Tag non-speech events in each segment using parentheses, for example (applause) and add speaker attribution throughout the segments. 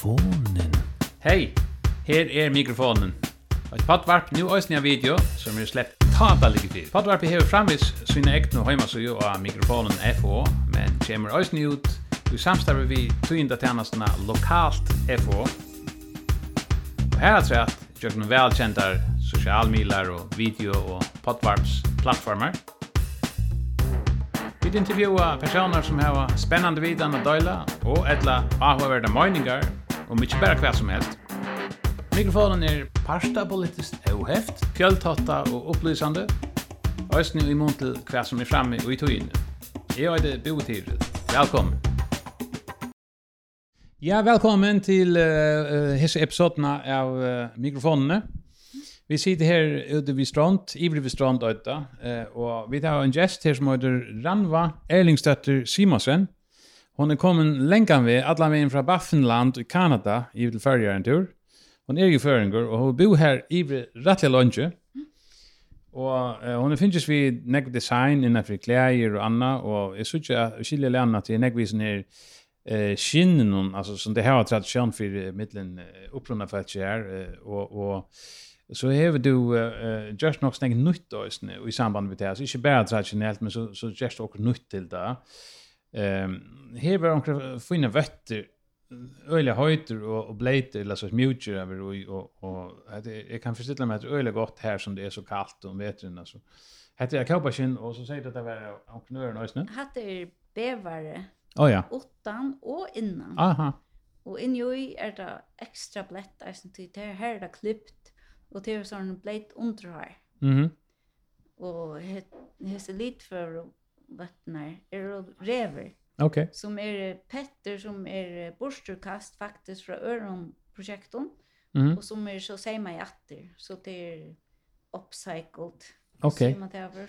Speaker 1: mikrofonen.
Speaker 2: Hei, her er mikrofonen. Et podvarp nu òsni av video som er slett tata ligge til. Podvarpet hever framvis sine ekne heimasøy og mikrofonen FO, men kommer òsni ut i samstarve vi tøynda tjernastena lokalt FO. Og her er trett, jøkken velkjentar sosialmilar og video og podvarps plattformer. Vi intervjuar personer som har spännande vidan att døyla og etla avhåverda møyningar og mykje bare hva som helst. Mikrofonen er parsta politiskt oheft, fjöltotta og opplysande, Øysten i mån til hva som er framme og i tøyene. Jeg er det Tiril. Velkommen. Ja, velkommen til uh, hese episodene av uh, mikrofonene. Vi sitter her ute ved strand, ivrig ved strand ute, uh, og vi tar en gest her som heter Ranva Erlingstøtter Simonsen. Hon er kommen länkan vi alla vägen fra Baffinland i Kanada i vil färja en tur. Hon er jo föringur og hon bor her i rettelig lunge. Og uh, hon finnes vi neck design innan för og och annat och jag såg att skilja lärna vi neckvisen her eh skinnen alltså som det här har tradition för uh, upprunna för att här och och så har du uh, just nog snägg nytt då i samband med det här. Så inte bara traditionellt men så, så just också nytt till det. Ehm här var de fina vetter öliga höjder och, och bleiter eller så mjuter över och, och, och jag kan förställa mig att det öliga gott här som det är så kallt om vetren alltså. Hette jag Kaupashin och så säger det att det var entreprenören och snö.
Speaker 3: Hette er bevare.
Speaker 2: Oh, ja.
Speaker 3: Utan och innan.
Speaker 2: Aha.
Speaker 3: Och inni ju är det extra blett eisen, til det här är det klippt och det är sån blett under her.
Speaker 2: Mhm.
Speaker 3: Mm och det är lite för vattnar er rever.
Speaker 2: Okej. Okay.
Speaker 3: Som är petter som är borsturkast faktiskt från öron projekten
Speaker 2: mm.
Speaker 3: och som är så säger man jätter så det är upcycled.
Speaker 2: Okej.
Speaker 3: Okay.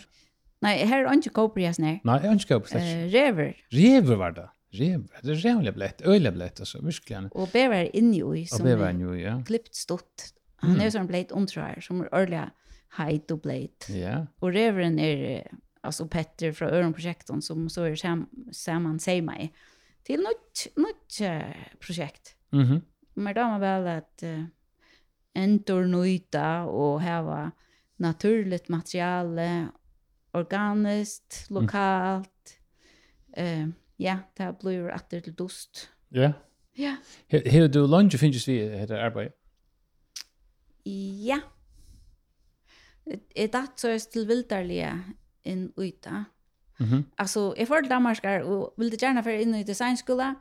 Speaker 3: Nej, här är inte koprias
Speaker 2: nej. Nej, inte koprias.
Speaker 3: Eh, rever.
Speaker 2: Rever var det. Rever. det är jävla blött, öliga blött alltså, verkligen.
Speaker 3: Och bevar inne i som
Speaker 2: bevar
Speaker 3: inne
Speaker 2: i, ja.
Speaker 3: Klippt stått. Han
Speaker 2: är
Speaker 3: mm. sån blöt ontrar som är öliga height och blöt.
Speaker 2: Ja.
Speaker 3: Och reveren är alltså Petter från Öronprojekten som så är sam samman säger mig till något något uh, projekt.
Speaker 2: Mhm. Mm.
Speaker 3: Men då man väl att uh, entornöjta och ha naturligt material organiskt, lokalt. Mm. Uh, ja, det blir att det dust. dost.
Speaker 2: Ja.
Speaker 3: Ja.
Speaker 2: Hur du lunch finns vi heter arbete.
Speaker 3: Ja. Et datt så er til vildarlige inn uta.
Speaker 2: Mm.
Speaker 3: Alltså, jag får till Danmark och ville gärna för in i designskola.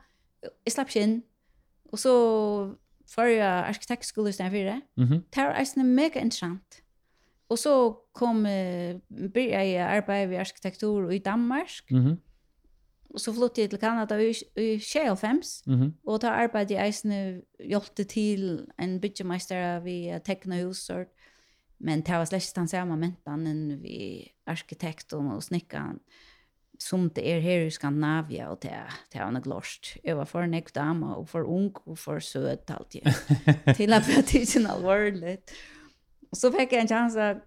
Speaker 3: Jag slapp in. Och så för jag arkitektskola i stället för det.
Speaker 2: Mhm. -hmm.
Speaker 3: Det var mega intressant. Och så kom uh, började jag arbeta vid arkitektur i Danmark.
Speaker 2: Mm.
Speaker 3: Och så flyttade jag till Kanada i, i 25.
Speaker 2: Mm
Speaker 3: -hmm. Och då arbetade jag eisne, hjälpte till en byggmästare vid tekna hussort. Och Men det var slett ikke den samme mentan enn vi arkitekten og snickaren som det er her i Skandinavia, og det, det var noe glorst. Jeg var for en ekk dame, og for ung, og for søt, alltid. (laughs) Til at det tog ikke alvorlig. Og så fikk jeg en chans at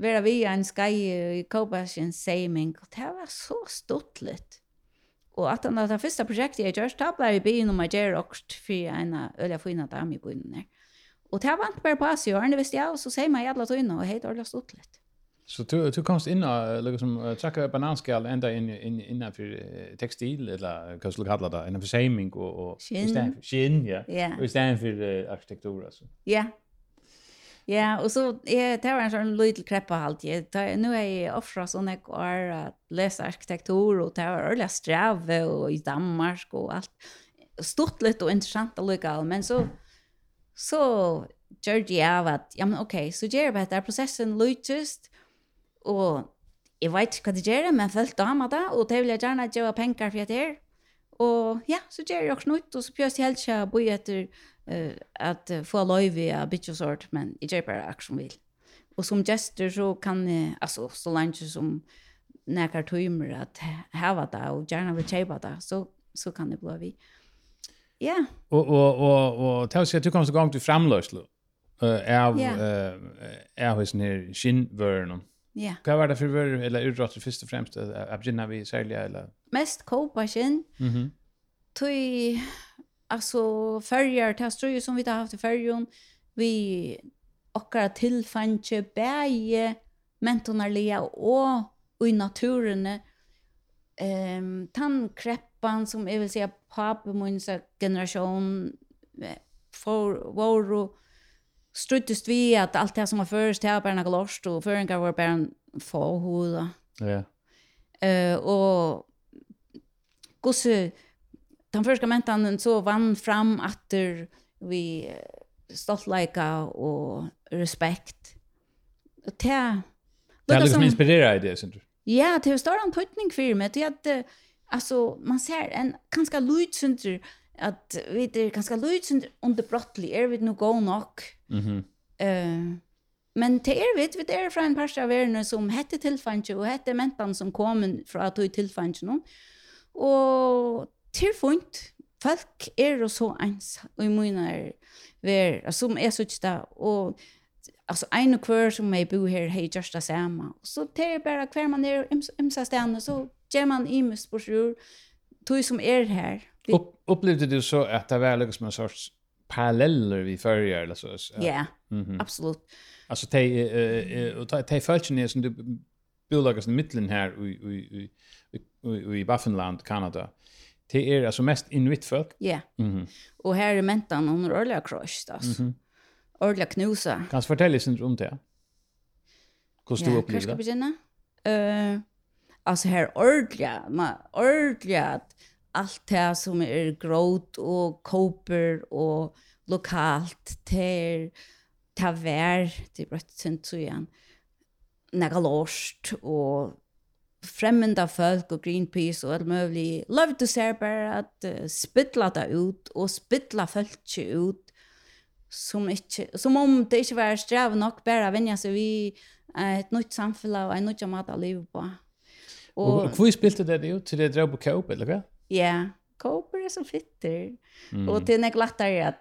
Speaker 3: være vi en skai i Kobasjen Seiming, og det var så stortlet. Og at han det første prosjektet jeg gjør, da ble jeg byen om å gjøre okst for en øye fina dame i byen her. Og det vant bare på oss i årene, det visste jag. Och så sier meg jävla tøyna, och hej, det har stått litt.
Speaker 2: Så du, du komst inn og liksom, trakka bananskall enda inn, inn, innanfor tekstil, eller hva skulle kalla det, innanfor seiming og, og
Speaker 3: skinn,
Speaker 2: skinn ja.
Speaker 3: Yeah.
Speaker 2: og i stedet for uh, arkitektur. Altså.
Speaker 3: Ja, ja, og så jeg, det var en sånn lydel kreppa alltid. Ta, tar, nå er jeg offra sånn jeg går har lest arkitektur, og det var ordentlig strave, og i Danmark og alt. Stort litt og interessant allikevel, men så... Så gjør det av at, ja, men ok, så gjør jeg bare at prosessen lytest, og jeg vet ikke hva det gjør, men følte av meg det, og det vil jeg gjerne gjøre penger for det her. Og ja, så gjør jeg også nytt, og så pjøs jeg helt ikke bo etter uh, at uh, få løyve av bytje og sort, men jeg gjør bare akkurat som vil. Og som gestur så kan jeg, altså, så langt som nekar tøymer at heva det, og gjerne vil kjøpe det, så, så kan det bli vidt. Ja.
Speaker 2: Och och och och tals jag du kommer igång till framlöslo. Eh er är hos ner skinvörn.
Speaker 3: Ja.
Speaker 2: Vad var det för vör eller utrottet först och främst att gynna vi sälja eller
Speaker 3: mest kopa skin.
Speaker 2: Mhm.
Speaker 3: Tøy alltså färger testar ju som vi har haft i färgen vi okkara tilfange bæje mentonarlia og i naturen ehm tan krepp pappan som jag vill säga pappa min så generation för vår struttest vi att allt det som var först här bara galost och föringar var bara en få hud.
Speaker 2: Ja.
Speaker 3: Eh och gosse den första mentan så vann fram att vi stoltleika och respekt. Och det
Speaker 2: det är liksom inspirerar i det syns du.
Speaker 3: Ja, det har stor en tydning för mig. Det är att Alltså man ser en ganska lutsunder att vi det är ganska lutsunder under brottlig är vi nu gå nok.
Speaker 2: Mhm.
Speaker 3: Eh Men det er vi, vi er fra en par av verden som hette tilfannsje, og hette mentan som kom fra at hun tilfannsje noen. Og tilfunnet, folk er jo så ens, og i mine er ver, som er så ikke da, og altså en og hver som jeg bor her, hej just det samme. Så det er bare hver man er imsa stedene, så ger man imus på sjur tog som är här. Vi...
Speaker 2: Upp, upplevde du så att det var liksom en sorts paralleller vi förr eller så?
Speaker 3: Ja,
Speaker 2: yeah, mm -hmm.
Speaker 3: absolut.
Speaker 2: Alltså te eh och te fälchen som du bolagas i mitten här i i i i i Baffinland, Kanada. Det är alltså mest inuit folk.
Speaker 3: Ja. Yeah.
Speaker 2: Mhm.
Speaker 3: Mm och här är mentan hon orla crush alltså.
Speaker 2: Mhm.
Speaker 3: Mm orla knusa.
Speaker 2: Kan du fortälja lite om det? Hur du upplevde
Speaker 3: det? Jag
Speaker 2: ska
Speaker 3: börja. Eh alltså här ordliga, man ordliga allt det som är gråt och koper och lokalt till ta vär till brötsen så igen några lost och främmande folk och Greenpeace och allt möjligt. Love to say bara att uh, spittla det ut och spittla folk ut som inte som om det inte var sträv nog bara vänja sig vid uh, ett nytt samhälle och en nytt mat att leva på.
Speaker 2: Och
Speaker 3: og
Speaker 2: hur spilte det det ut till det drev på Coop eller vad?
Speaker 3: Ja, Coop er så fitter.
Speaker 2: Mm.
Speaker 3: Och det är lättare at,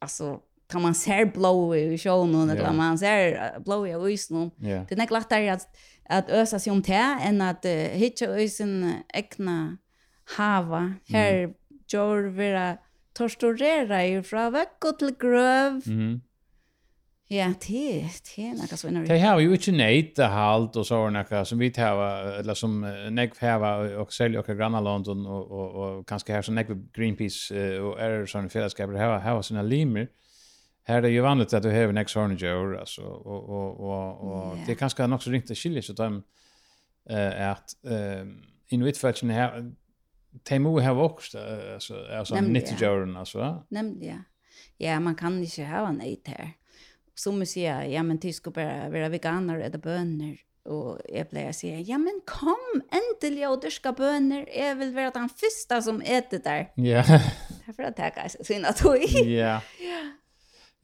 Speaker 3: altså, kan man ser blå i showen och
Speaker 2: när
Speaker 3: man ser blå i øysen,
Speaker 2: isen.
Speaker 3: Det är lättare at, at ösa seg om det enn at uh, hitje øysen egna hava. Her mm. gör vi det torstorera ju från vecka till gröv.
Speaker 2: Mm
Speaker 3: Ja, det det är något så innan.
Speaker 2: Det har ju inte nejt det halt och så några som vi tar eller som näck här och sälja och granna London och och och kanske här som näck Greenpeace och är sån fällskap det här har sina limer. Här är det ju vanligt att du har next sån alltså och och och och det är kanske också riktigt att skilja så dem eh att eh inuitfällen här Temu har också alltså alltså 90 gör alltså.
Speaker 3: Nämligen. Ja, man kan inte ha en eit här. Som säger, ja men du skal bare være veganer och äta bönor. Och jag å si, ja men kom endelig og dyrka bönor. (laughs) Jeg vil vara den första som äter där.
Speaker 2: Ja.
Speaker 3: Därför att det här kanske syna tog i.
Speaker 2: Ja.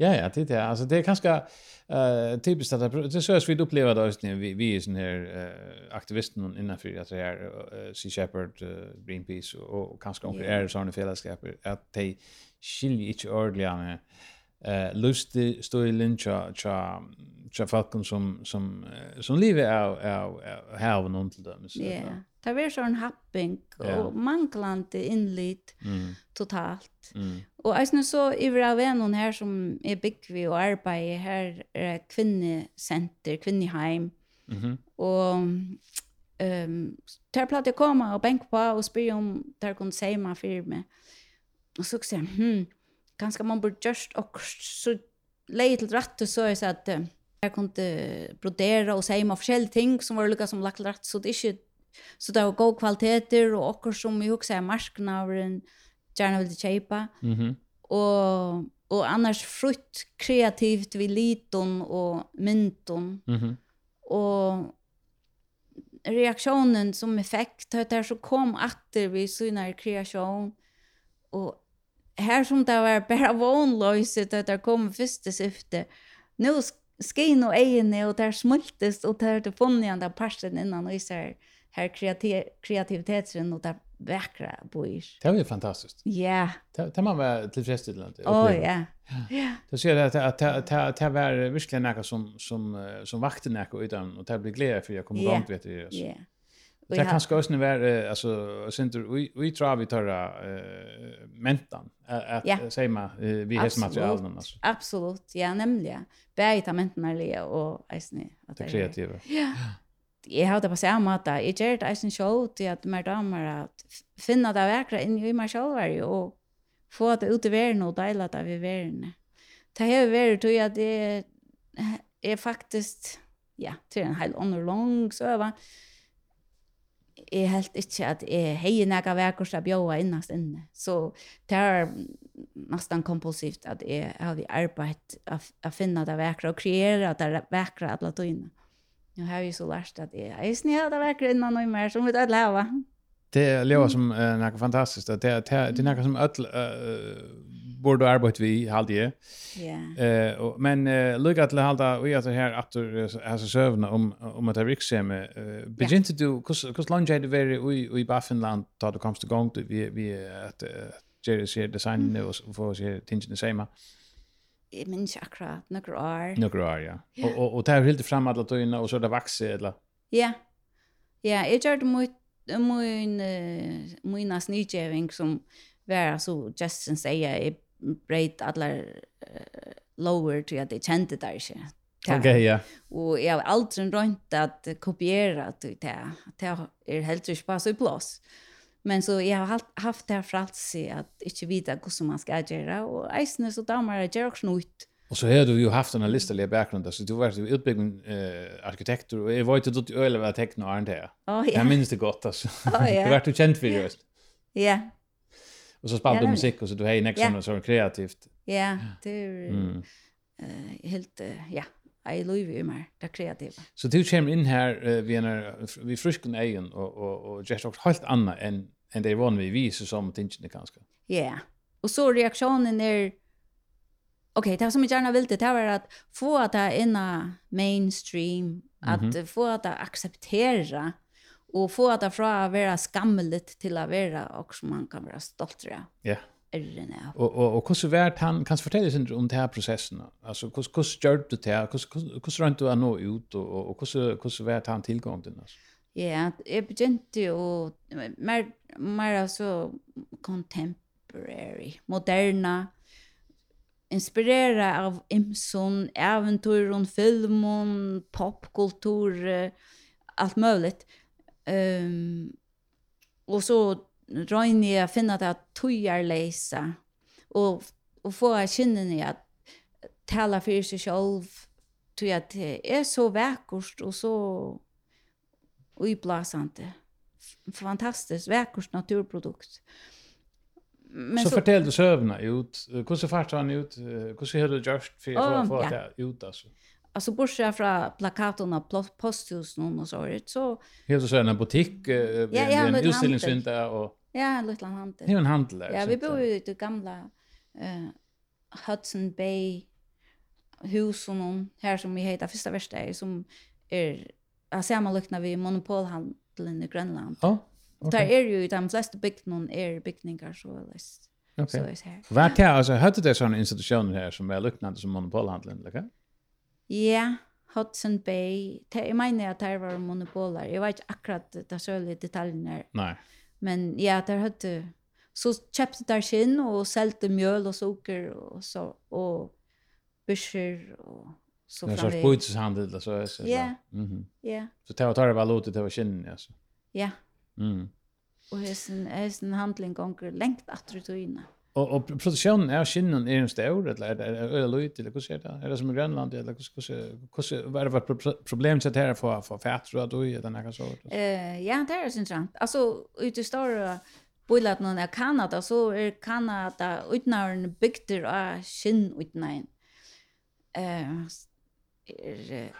Speaker 2: Ja, ja, det är alltså det är ganska eh typiskt att det så vi upplever då just nu vi vi är sån här eh aktivisten innanför att det är Sea Shepherd Greenpeace och kanske
Speaker 3: onkel
Speaker 2: är såna fällskap att de skiljer inte ordentligt eh lusti stoilen cha cha cha falkon som som som lever av av här någon till dem så.
Speaker 3: Ja. Det var sån happing og manglande inlit
Speaker 2: mm.
Speaker 3: totalt.
Speaker 2: Mm.
Speaker 3: Och alltså så över av en hon som är byggvi og arbetar her är kvinnecenter, kvinneheim.
Speaker 2: Mhm.
Speaker 3: og och ehm um, där platade komma och bänk på og spyr om där kunde säga man för så säger hm ganska man borde just och så lägga till rätt så är så att jag kunde brodera och säga med olika ting som var lika som lagt rätt så det är inte så det var god kvaliteter och också som jag också är marknaden gärna vill köpa
Speaker 2: mm
Speaker 3: -hmm. och och annars frukt kreativt vid liton och mynton
Speaker 2: mm
Speaker 3: -hmm. och reaktionen som effekt det här så kom att vi synar kreation och her som det var bare vånlöjset at det kom första syfte. Nu skin och ejene och där smultest och där det igjen andra parsen innan og så her, här kreativ kreativiteten och där väckra bois.
Speaker 2: Det var ju fantastiskt.
Speaker 3: Ja.
Speaker 2: Det, det man var tillfreds
Speaker 3: till
Speaker 2: det.
Speaker 3: Åh ja. Ja.
Speaker 2: Det ser att att att det var verkligen något som som som vakte något utan och det blir glädje för jag kommer igång vet du.
Speaker 3: Ja.
Speaker 2: Det kan ska också vara alltså center vi vi tror vi tar eh mentan att
Speaker 3: ja.
Speaker 2: säga man vi har materialen alltså.
Speaker 3: Absolut. Ja, nämligen. Bäi ta mentan eller och isne
Speaker 2: att
Speaker 3: det
Speaker 2: kreativa.
Speaker 3: Ja. Jag har det på samma måte. Jag gör det isne show till att mer damer att finna det verkliga in i mig själv varje och få det ut i världen och dela det vi världen. Det här är värre tror jag det är faktiskt ja, till en hel annan lång söva jeg helt ikke at jeg heier nægge verkurs av bjøa innast inne. Så det er nesten kompulsivt at jeg har arbeidt å finne det verkere og kreere det verkere alle tøyene. Nu har vi så lært at jeg er snill av det verkere innan noe mer som vi tar leve.
Speaker 2: Det er leve som er noe fantastisk. Det er, det det er som alle borde arbeta vi halde ju.
Speaker 3: Ja.
Speaker 2: Eh men uh, lukka till halda vi alltså här att alltså sövna om om att rikshem eh begin to do cuz cuz lunge had very we we Baffinland då det kommer till gång vi vi att Jerry ser design nu och får se tingen det samma.
Speaker 3: Jag minns akkurat några år.
Speaker 2: Några år, ja. Och, och, och det här hyllde fram alla tøyna, och så det växer, eller?
Speaker 3: Ja. Ja, jag gjorde mot min mina snitjeving som var så Justin säger är breit allar uh, lower til at jeg kjente det ikke. Ta.
Speaker 2: Okay, ja.
Speaker 3: Og jeg har aldri rønt at kopiera til det. Det er helt ikke bare så i plass. Men så jeg har haft det her alt seg at ikke vite hvordan man skal gjøre, og eisene så damer jeg gjør også noe ut.
Speaker 2: Og så har du jo haft en listelige bakgrund, så du har vært utbyggd eh, arkitektur, og jeg var ikke dødt i øyne ved å tekne
Speaker 3: og
Speaker 2: arne det.
Speaker 3: Oh, ja.
Speaker 2: Jeg minns det godt, altså.
Speaker 3: Oh, ja.
Speaker 2: du har vært jo kjent for det,
Speaker 3: Ja,
Speaker 2: Och så spelade
Speaker 3: ja,
Speaker 2: musik och så du är nästa yeah. så kreativt.
Speaker 3: Ja, det är
Speaker 2: mm.
Speaker 3: uh, helt uh, ja, i love you mer det kreativa.
Speaker 2: Så du kommer in här uh, vi när vi frusken egen och och och just också helt annat än än det var vi visar som tingen kanske.
Speaker 3: Ja. Yeah. Och så reaktionen är Okej, okay, det som jag gärna ville det var att få att det är inna mainstream, att
Speaker 2: mm -hmm.
Speaker 3: få att acceptera och få att fra att vara skamligt till att vara och som man kan vara stolt av.
Speaker 2: Ja.
Speaker 3: Ärren ja.
Speaker 2: Och och och hur så vart han kan fortälja sig om det här processen. Alltså hur hur gjorde du det? Hur hur runt du att nå ut och och hur hur så vart han tillgång till alltså.
Speaker 3: Ja, jag begynte å mer mer så contemporary, moderna inspirera av Imson, äventyr och film och popkultur allt möjligt. Um, og så røyner jeg å finne det at tøyer leise, og, og få av kinnene at tala for seg selv, tror jeg det er så vekkert og så uiblasende. Fantastisk, vekkert naturprodukt. Men
Speaker 2: så, så fortell du sövna ut. Hur så fart han ut? Hur så hur du just för att få
Speaker 3: ja.
Speaker 2: det ut alltså.
Speaker 3: Alltså bortsett från plakaten och på posthusen och så vidare. Så
Speaker 2: Helt så en butik eh
Speaker 3: ja,
Speaker 2: en utställningsvinda och
Speaker 3: Ja, en liten handel.
Speaker 2: Det är en handel. där.
Speaker 3: Ja, vi bor ju i det gamla eh Hudson Bay husen här som vi heter första värsta som är jag ser man luknar vi monopolhandeln i Grönland.
Speaker 2: Ja. Oh, okay.
Speaker 3: Där är ju de flesta byggnaderna är byggningar så läst. Okay.
Speaker 2: Så
Speaker 3: är det här.
Speaker 2: Vart kan alltså hade det såna institutioner här som är liknande som monopolhandeln, eller?
Speaker 3: Ja, Hudson Bay. Det, jeg mener at det var monopoler. Jeg vet ikke akkurat det sørlige detaljene.
Speaker 2: Nei.
Speaker 3: Men ja, der hadde... Så kjøpte der skinn og selte mjøl og sukker og så, og bysjer og så framveg.
Speaker 2: Det er en
Speaker 3: slags
Speaker 2: byteshandel, altså. så
Speaker 3: ja.
Speaker 2: Mm
Speaker 3: Ja, ja.
Speaker 2: Så det var tar det valuta, det var skinn, altså.
Speaker 3: Ja.
Speaker 2: Mm.
Speaker 3: Og hesten, hesten handling gonger lengt atter i togene.
Speaker 2: Och och produktionen är skinnen är en stor eller eller lite eller hur ser det? Är det som i Grönland eller hur hur hur vad det var problem så här för för fett då då i den här så.
Speaker 3: Eh ja, det är intressant. Alltså ute står Boilat noen av Kanada så er Kanada utnaren byggter av skinn utnaren. Eh er,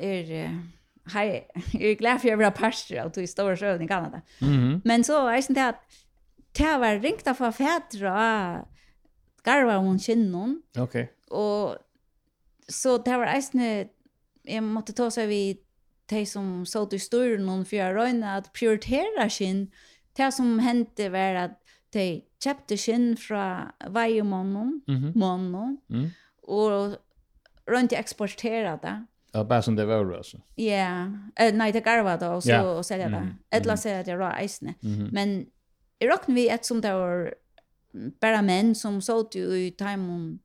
Speaker 3: er, Hej, jag er glad for att jag var pastor och tog i stora sjön i Kanada.
Speaker 2: Mm -hmm.
Speaker 3: Men så er det inte att det var ringt av fædre av garva om kinnon.
Speaker 2: Okej.
Speaker 3: Og så det var eisne jeg måtte ta seg vid de som satt i styren og fyra røyne at prioritera skinn. Det som hendte var at de kjøpte skinn fra veiemannen,
Speaker 2: mm
Speaker 3: -hmm.
Speaker 2: mm.
Speaker 3: og røyne til eksportera det.
Speaker 2: Ja, bare som det var altså.
Speaker 3: Ja, yeah. eh, nei, det garva da, og så yeah. selja det.
Speaker 2: Mm.
Speaker 3: Etla selja det rå eisne.
Speaker 2: Mm -hmm.
Speaker 3: Men Jeg råkner vi et som det var bare menn som så til i timen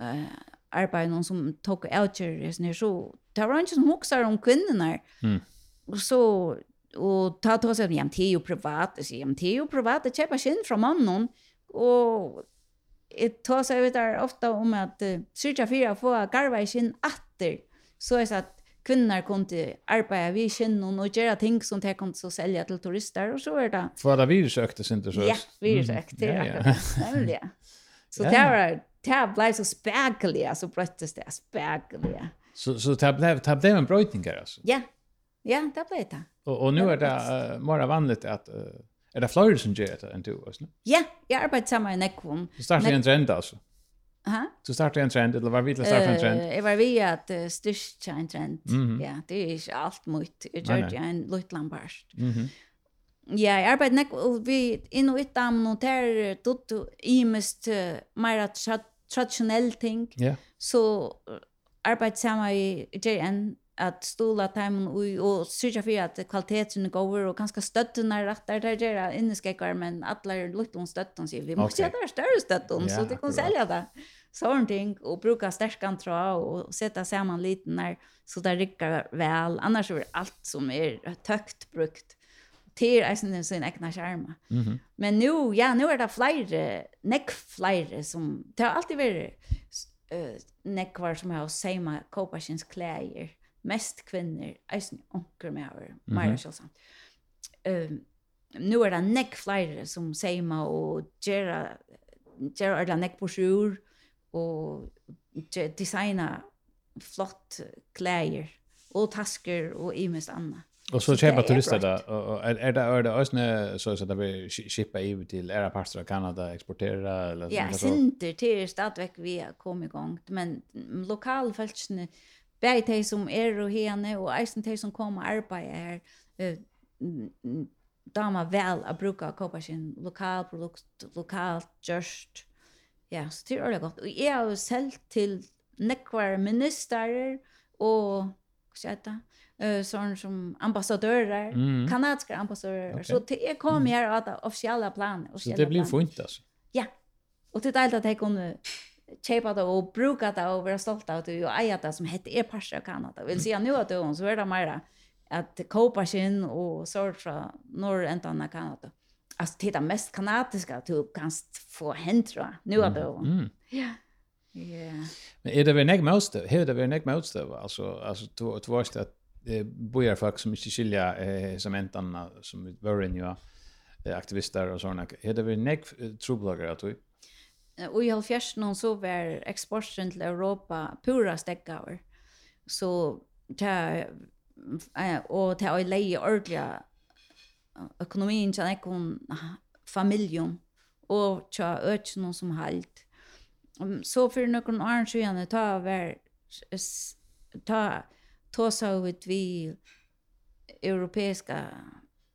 Speaker 3: uh, arbeid, noen som tok avgjør i så det var ikke som hokser om kvinnerne.
Speaker 2: Mm.
Speaker 3: Og så, og ta til oss, ja, men det er jo privat, jeg sier, ja, men det er jo privat, det kjøper skinn fra mannen, og jeg tar seg ut der ofte om at uh, syrja fyra få garva i sin atter, så jeg sa, kvinnor kunde arbeta vid känner och göra ting som de kunde så sälja till turister och så är det.
Speaker 2: För det virusökte sig inte så.
Speaker 3: Ja, virusökte. Mm.
Speaker 2: Ja, ja.
Speaker 3: Nämligen. Så
Speaker 2: ja. (laughs)
Speaker 3: det var det blev så späckliga så bröttes det späckliga.
Speaker 2: Så så det blev det blev en brötning alltså.
Speaker 3: Ja. Ja, det blev det.
Speaker 2: Och och nu är det uh, mer vanligt att uh, är det fler som gör det än du, va?
Speaker 3: Ja, jag arbetar samma i Nekvon.
Speaker 2: Det startar en trend alltså.
Speaker 3: Aha.
Speaker 2: Så startade en trend eller var vi till starta en trend?
Speaker 3: Eh, uh, var vi att uh, styrka en trend.
Speaker 2: Mm -hmm.
Speaker 3: Ja, det är inte allt mot Jag gör det en Lutland barst.
Speaker 2: Mhm.
Speaker 3: Mm ja, jag arbetar näck och vi in och ett am noter tot imest uh, mer traditionell ting.
Speaker 2: Ja.
Speaker 3: Så arbetar samma i Georgia att stola timen og och söka för at kvaliteten är god och kanske stötten er rett der där där inne ska men alla är lite om stötten så vi
Speaker 2: måste
Speaker 3: okay. göra
Speaker 2: större
Speaker 3: så det kan sälja det. Sånting og bruka stärkan trå och sätta samman lite när så där rycker väl annars er allt som er tøkt brukt til eisen sin egna skjerma.
Speaker 2: Mm -hmm.
Speaker 3: Men nu ja nu är det flere, neck flere som det har alltid varit uh, nekkvar som har samma kopasins kläder mest kvinner, eisen onker med over,
Speaker 2: Maja
Speaker 3: mm -hmm. Um, nu er det nekk flere som seima og gjera, gjera er det nekk på sjur, og designa flott klæger, og tasker, og i mest annet.
Speaker 2: Och så köpa turister där och är det är det ösnä så så där vi shippa i till era parter av Kanada exportera eller så.
Speaker 3: Ja, synter til stadigvæk vi kom igång men lokal fältsne Bæði tei som er og hene, og eisen tei som kom og arbeid her, uh, dama vel a bruka og kåpa sin lokalprodukt, lokalt gjørst. Ja, så det er ordentlig godt. Og jeg har jo selv til nekvar ministerer og, hva sier det, uh, sånn som ambassadører,
Speaker 2: mm.
Speaker 3: kanadiske ambassadører.
Speaker 2: Okay.
Speaker 3: Så det jeg kom her av det offisielle planet.
Speaker 2: Så det blir fint alltså
Speaker 3: Ja, och det är alt att jeg kunne köpa det och bruka det och vara stolt av det och äga det som heter er parser av Kanada. Vill säga nu att hon så är det mer att kopa sin och sort från norr ändan av Kanada. Alltså det mest kanadiska du kan få hända nu att hon.
Speaker 2: Mm.
Speaker 3: Ja. Ja.
Speaker 2: Men är det väl näck most det? Hur det väl näck most det? Alltså alltså två två att bojar folk som inte skilja eh, som äntan som vi var inne ju aktivister och såna. Är det väl näck trubbelager att du?
Speaker 3: Og i halvfjersen så var eksporten til Europa pura steggaver. Så det og det er leie ordelig økonomien til ekon familjon og til økjen som halt. Så for noen år siden ta var ta ta så ut vi europeiska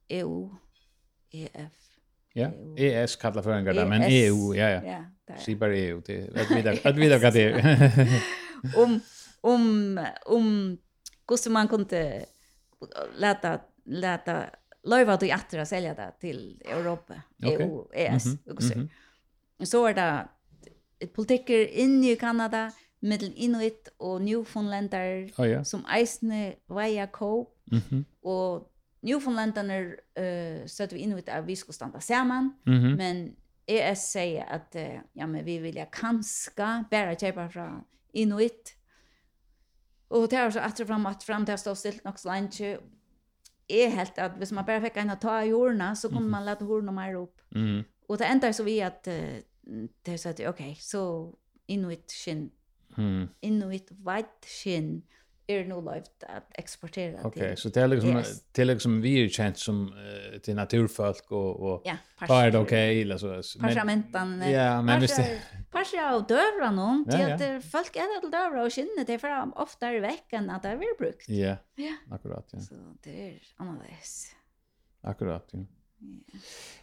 Speaker 3: EU EF
Speaker 2: Ja, ES kallar för en grej,
Speaker 3: men
Speaker 2: EU, ja, ja. Slipper (laughs) det ut. Att där att vidare vad det.
Speaker 3: Om om om hur man kunde lata lata löva att åter att sälja det till Europa, EU, ES och så. Så är det politiker in i Kanada med Inuit och Newfoundlander
Speaker 2: oh, ja.
Speaker 3: som eisne veia ko.
Speaker 2: Mm
Speaker 3: och Newfoundlander uh, støtte vi Inuit at vi skulle standa saman,
Speaker 2: mm -hmm.
Speaker 3: men ES säger att ja men vi vill kanska bara köpa från Inuit. Och det är så att fram att fram å stå stilt nog lunch. Är helt att hvis man bara fick en att ta i jorna så kommer man lätt horna mer upp.
Speaker 2: Mm.
Speaker 3: Och det ändar så vi att det så att okej så Inuit skin.
Speaker 2: Mm.
Speaker 3: Inuit white skin. Mm är nog lovt att exportera
Speaker 2: okay,
Speaker 3: till.
Speaker 2: Okej, så det är liksom
Speaker 3: yes.
Speaker 2: det är liksom vi är känt som uh, till naturfolk och och
Speaker 3: ja,
Speaker 2: är det okej eller så
Speaker 3: men Parlamentan.
Speaker 2: Ja, men visst.
Speaker 3: Pasha och dövra någon
Speaker 2: ja, ja.
Speaker 3: det folk är det dövra och skinnet det för ofta i veckan att det är brukt.
Speaker 2: Ja.
Speaker 3: Ja.
Speaker 2: Akkurat, ja.
Speaker 3: Så det är annorlunda.
Speaker 2: Akkurat, ja.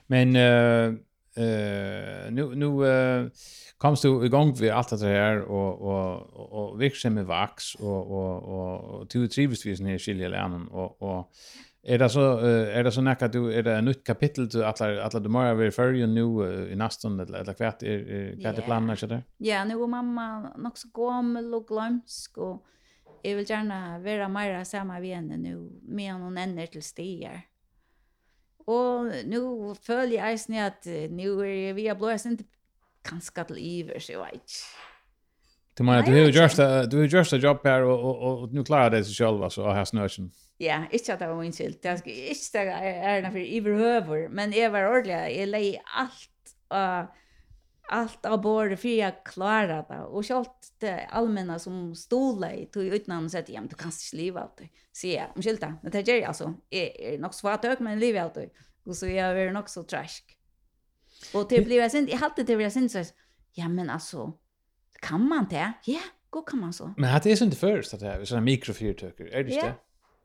Speaker 2: Men eh uh, eh nu nu uh, komst du igång vi allt det här och och och, och växer med vax och och och, och du trivs vid här skilja lärnen och och är det så är det så näka du är det ett nytt kapitel du att alla du måste vara för ju nu i nästan eller eller kvart är kvart planen så där.
Speaker 3: Ja, nu och mamma också gå med och glömsk och jag vill gärna vara mer samma vi henne nu med någon änner till stigar. Og nu føler jeg eisen at nu er vi har blåst jeg synes kanskje til så jeg vet ikke.
Speaker 2: Du mener, du har jo gjørst et jobb her, og, og, og, nu klarer det seg selv, altså, av her snøsen.
Speaker 3: Ja, ikke at det var min skyld. Jeg skal ikke stå ærene for iverhøver, men jeg var ordentlig, jeg leier alt av allt av borde för jag klarar det. Och självt det allmänna som stod i tog utan så att ja, men du kan inte leva allt. det Så jag om skilta. Men det gör jag alltså. Är, är nog svårt att men leva allt. Och så jag är nog så trash. Och det blir jag sen, jag hade det jag sen så ja men alltså kan man det? Ja, gå kan man så.
Speaker 2: Men det är inte först att det är såna mikrofyrtöker, är det inte?
Speaker 3: Ja,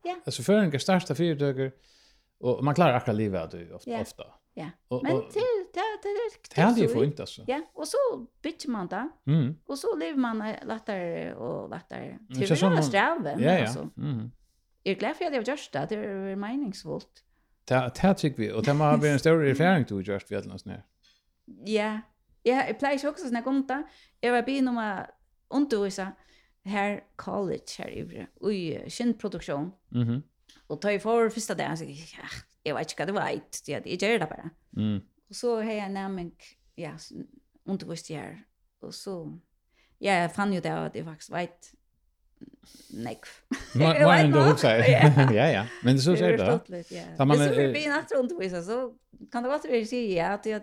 Speaker 3: ja.
Speaker 2: Alltså för en starta fyrtöker och man klarar akkurat livet ofta.
Speaker 3: Ja.
Speaker 2: ofta.
Speaker 3: Ja.
Speaker 2: Och,
Speaker 3: men
Speaker 2: till
Speaker 3: det det är.
Speaker 2: Det hade ju inte alltså.
Speaker 3: Ja, och så byter man där.
Speaker 2: Mm.
Speaker 3: Och så lever man lättare och lättare. Till det
Speaker 2: är
Speaker 3: strävan
Speaker 2: ja, ja.
Speaker 3: alltså.
Speaker 2: Mm.
Speaker 3: Jag är glad för att jag gjort det. Det är meningsfullt.
Speaker 2: Det det tycker vi och det har vi en stor (laughs) erfarenhet du just vid alls när.
Speaker 3: Ja. Ja, jag plejer också såna konta. Jag var bi nummer undervisa här college här i i kindproduktion.
Speaker 2: Mhm.
Speaker 3: Mm och ta i för första dagen så jag vet inte vad det var. Det är det bara.
Speaker 2: Mm.
Speaker 3: Och så har jag nämligen, ja, undervist jag här. Och så, ja, jag fann ju det att det faktiskt
Speaker 2: var
Speaker 3: ett
Speaker 2: nekv.
Speaker 3: Mer
Speaker 2: än
Speaker 3: du
Speaker 2: också
Speaker 3: Ja,
Speaker 2: ja. Men så säger det.
Speaker 3: Det är
Speaker 2: ja. man
Speaker 3: är vi natt runt på så kan det vara det sig ja att jag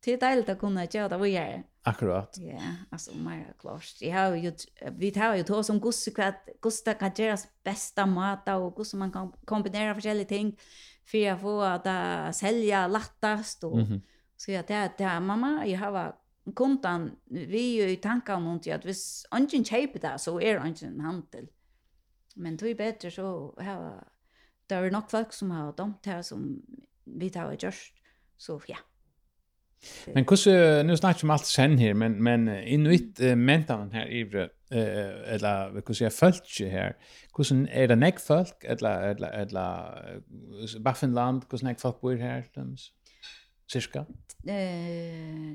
Speaker 3: till delt att kunna göra det vi jag
Speaker 2: Akkurat.
Speaker 3: Ja, alltså mer klart. Jag har ju vi tar ju då som gosse kvart gusta kan göra bästa mat och gosse man kan kombinera olika ting för att få att uh, sälja lättast och
Speaker 2: mm -hmm.
Speaker 3: så jag det det mamma jag har kontan vi är ju i tankar om något att vis ingen köper det så är det ingen handel. Men det är bättre så här det är nog folk som har dömt det som vi tar och just så ja.
Speaker 2: Men hur nu snackar vi allt sen här men men inuit uh, mentan här i eh uh, eller vad ska jag följt här. Hur är det näck folk eller eller eller Baffenland hur näck folk bor här tums. Cirka.
Speaker 3: Eh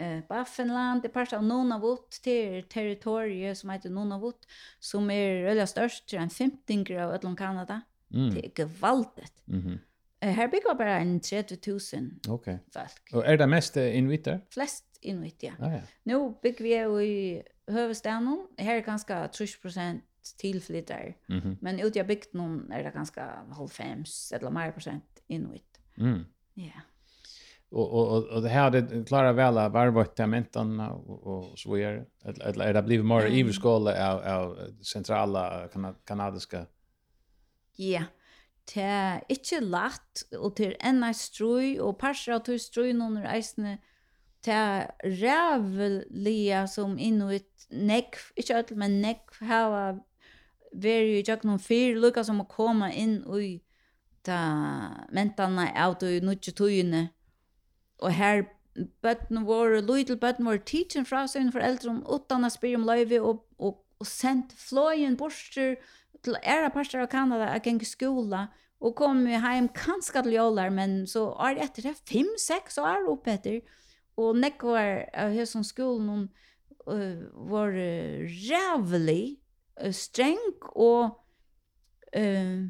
Speaker 3: eh Baffenland det part av Nunavut till territoriet som heter Nunavut som är öliga störst, en 15 grad av Kanada.
Speaker 2: Mm.
Speaker 3: Det är gevaldigt.
Speaker 2: Mhm.
Speaker 3: Mm Her bygger bare en 30.000
Speaker 2: okay.
Speaker 3: folk.
Speaker 2: Og er det mest inuiter?
Speaker 3: Flest inuit, ja.
Speaker 2: Ah, ja.
Speaker 3: Nå bygger vi jo i høvestaden. Her er ganske 30 prosent
Speaker 2: tilflytter. Mm -hmm.
Speaker 3: Men ute i bygden er det ganske halvfems eller mer prosent inuit.
Speaker 2: Mm.
Speaker 3: Ja.
Speaker 2: Och och och och det här det her det klarer vel av varvøttementene och och så videre. Eller eller är det blivit mer i skola av, av centrala kan kanadiske?
Speaker 3: Ja. Yeah det er ikke lett, og til enn ei strøy, og parser av til strøy noen reisende, det er rævelige som inuit nekv, ikke alt, men nekv hava veri i noen fyr, lukka som å komme inn i ta mentana av de nutje tøyene, og her bøtten vår, lydel bøtten vår, tidsen fra seg foreldre, om utan å spyr om løyve og, og, og sendt fløyen borster, til ära parter av Kanada att gänga skola och kom ju hem kanske till jolar men så är det efter 5 6 år opp etter. och näck av hur som skolan uh, var uh, rævlig, uh, streng och uh,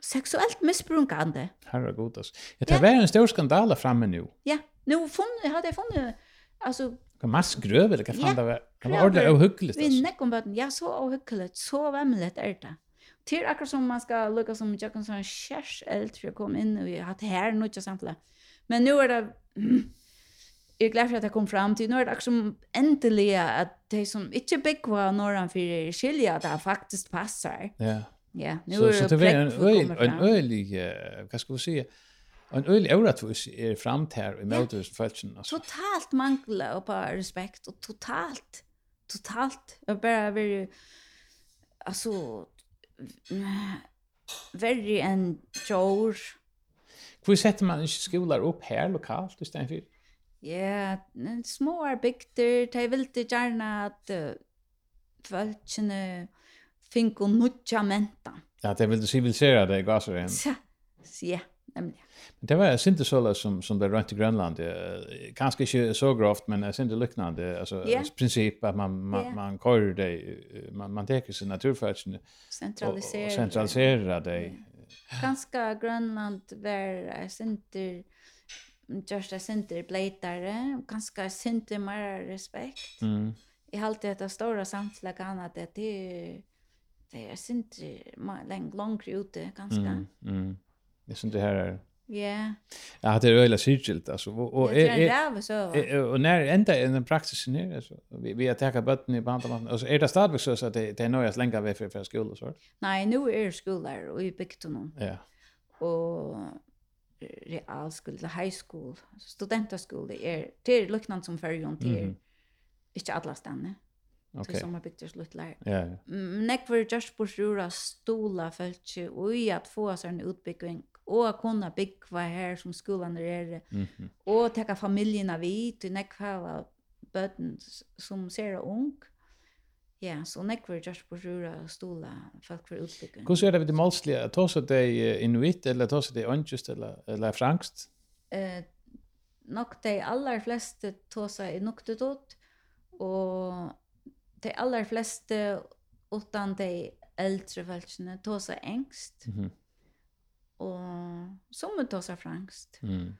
Speaker 3: sexuellt missbrukande.
Speaker 2: Herregud, god alltså. Det var en stor skandal framme nu.
Speaker 3: Ja, nu funn hade jag funnit alltså
Speaker 2: Kan mass gröv eller kan fan det var kan vara ordentligt och.
Speaker 3: Vi
Speaker 2: näck
Speaker 3: om böten. Ja, så ohyggligt, så vemligt er det. Til akkurat som man skal lukke som jag kan sån for äldre kom in och vi har haft her noe inte samtla. Men nu er det (clears throat) Jag glad for at jeg kom fram til. Nu er det akkurat som endelig at de som inte byggvar norran for skilja det faktisk passar.
Speaker 2: Ja.
Speaker 3: Ja, nu er det
Speaker 2: en öl, en ölig, vad ska vi säga, En öl orättvis är framt här i Melters fältsen alltså.
Speaker 3: Totalt mangla och bara respekt och totalt totalt jag bara vill alltså very and George.
Speaker 2: Hur sätter man inte skolor upp här lokalt istället för?
Speaker 3: Ja, en små arbygder, de vill inte gärna att fölkene finko nutja menta.
Speaker 2: Ja, de vill civilisera det i gasaren.
Speaker 3: Ja, ja.
Speaker 2: Men Det var inte så som som det runt i Grönland kanske inte så grovt men är inte liknande alltså
Speaker 3: yeah.
Speaker 2: princip att man man
Speaker 3: yeah.
Speaker 2: man kör det man man tar sin naturfärden
Speaker 3: centralisera
Speaker 2: centralisera det.
Speaker 3: Ganska Grönland var jag synte just jag synte blätare ganska synte mer respekt.
Speaker 2: Mm.
Speaker 3: i allt det att stora kan annat det det är synte långt långt ute ganska.
Speaker 2: Mm. mm Jag syns det här är...
Speaker 3: Ja.
Speaker 2: Ja, det är öjla syrkilt alltså. Och, och,
Speaker 3: jag
Speaker 2: tror
Speaker 3: det är så.
Speaker 2: Och när ända i den praxisen är alltså, vi, vi har tagit bötten i bandamaten. Och så är det stadigt så att det, det är några att länga vid för, för skolor så?
Speaker 3: Nei, nu er det og och i Biktonon.
Speaker 2: Ja.
Speaker 3: Og realskole, eller high school, studentaskole, er, det er luknande som fyrjon til mm
Speaker 2: -hmm.
Speaker 3: ikke alle stedene. Okay. Som har byggt oss luttlar.
Speaker 2: Ja, ja.
Speaker 3: Men jeg var just på sjura stola for ikke, og i at få oss en utbygging og å kunna bygge her som skolen er,
Speaker 2: mm -hmm.
Speaker 3: og takke familien av hit, til nekva av som ser ung. Ja, så nekva er just på rura stola, folk for utlykke.
Speaker 2: Hur er det vid det målslige? Tås det inuit, eller tås at det ønskjøst, eller, eller frangst?
Speaker 3: Eh, nok de aller fleste tås er nok og de allar fleste utan de eldre folkene tosa engst.
Speaker 2: Mm -hmm
Speaker 3: og som vi tar fransk.
Speaker 2: Mm.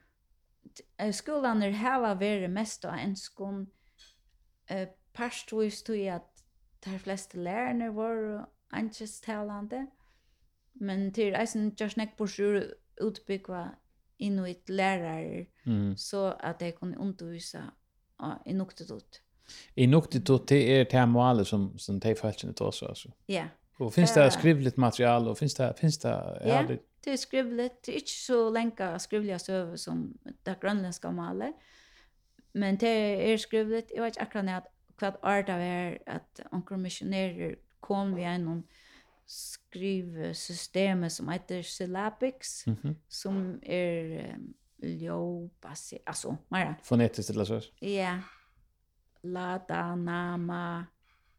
Speaker 3: Skolan er hava vere mest av en skon eh, parstvis tog at de fleste lærerne var angestalande, men til eisen just nek på sjur utbyggva inuit lærare
Speaker 2: mm.
Speaker 3: så at de kunne undervisa uh, i noktetut.
Speaker 2: I noktetut, det er målet som, som de falskene tar altså.
Speaker 3: Ja.
Speaker 2: Yeah. Og
Speaker 3: finns
Speaker 2: det skrivligt material, og finns det, finns det,
Speaker 3: ja.
Speaker 2: Yeah.
Speaker 3: Det er skrivligt. Det er ikke så lenge skrivliga søver som det grønlandske malet, Men det er skrivligt. Jeg vet ikke akkurat at hva art av er at onker missionerer kom vi gjennom skrivesystemet som heter syllabics,
Speaker 2: mm -hmm.
Speaker 3: som er um, ljåbasi, altså, mera.
Speaker 2: Fonetiskt eller så?
Speaker 3: Ja. Lada, nama,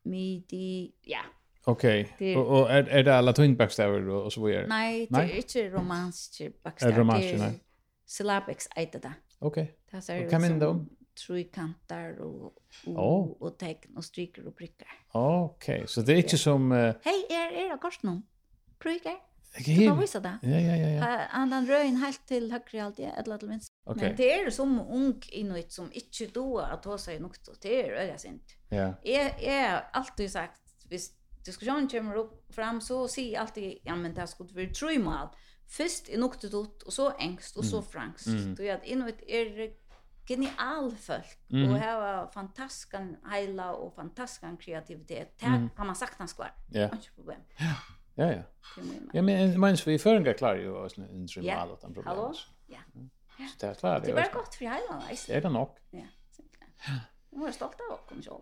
Speaker 3: midi, ja,
Speaker 2: Okej.
Speaker 3: Okay.
Speaker 2: Och och är är det alla twin backstaver och så vidare?
Speaker 3: Nej, det är inte
Speaker 2: romans
Speaker 3: backstaver.
Speaker 2: Är romans nej.
Speaker 3: Syllabics äter det.
Speaker 2: Okej.
Speaker 3: Det
Speaker 2: så. Kom
Speaker 3: som
Speaker 2: då.
Speaker 3: Tre kantar och
Speaker 2: och,
Speaker 3: och tecken och stryker och prickar.
Speaker 2: Okej, så det är inte som
Speaker 3: Hej, är är det kors någon? Prickar? Du kan visa det.
Speaker 2: Ja, ja, ja. ja.
Speaker 3: Han den röjen helt till högre alltid, eller till minst.
Speaker 2: Okay.
Speaker 3: Men det är som ung inuit som inte då att ta sig något. Det är öra sint.
Speaker 2: Ja.
Speaker 3: Jag har alltid sagt, visst diskussionen kommer upp fram så säger alltid ja men det skulle vara tre mål. Först i något ut och så engst och så franskt.
Speaker 2: Mm.
Speaker 3: Då är det inuit är genial folk
Speaker 2: mm.
Speaker 3: och har fantastisk hela och fantastisk kreativitet. Det
Speaker 2: mm.
Speaker 3: kan man sagt han skvar.
Speaker 2: Ja.
Speaker 3: Inget problem.
Speaker 2: Ja. Ja
Speaker 3: ja.
Speaker 2: Ja men men vi förringar klar ju oss en
Speaker 3: tre
Speaker 2: mal utan problem.
Speaker 3: Hallå? Ja.
Speaker 2: Så det är klart.
Speaker 3: Det var gott för hela.
Speaker 2: Det är det nog.
Speaker 3: Ja. Ja. Jag var stolt av att komma.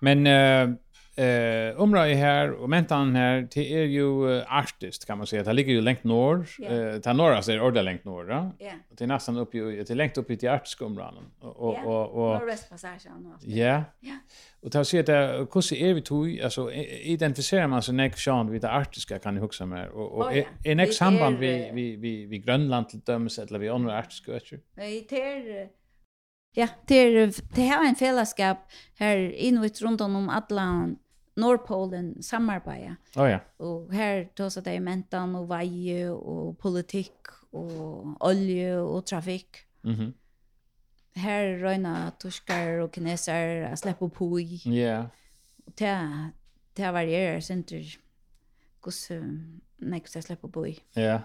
Speaker 2: Men eh Eh, området här och mentan här det är ju artist kan man säga. Det ligger ju längt norr. Eh, ta norra så är ordet längt norr, va?
Speaker 3: Ja.
Speaker 2: Det är nästan upp ju till längt upp i till artskomranen och och och och
Speaker 3: Nordvästpassagen och
Speaker 2: Ja.
Speaker 3: Ja.
Speaker 2: Och ta se det hur ser vi tog alltså identifierar man så näck sjön vid det artiska kan ni huxa mer och och
Speaker 3: ja.
Speaker 2: är
Speaker 3: näck
Speaker 2: samband vi vi vi vi Grönland till döms eller vi andra artiska öar.
Speaker 3: Nej, det är Ja, det är det här är en fällskap här inuti runt om alla Nordpolen samarbeta.
Speaker 2: Oh, ja.
Speaker 3: Och här då så där mentan och vaje och politik och olje och trafik.
Speaker 2: Mhm.
Speaker 3: Mm här röna torskar och kineser att släppa på i.
Speaker 2: Ja. Yeah.
Speaker 3: Det det varierar center. kus nej kus släppa på i.
Speaker 2: Ja. Yeah.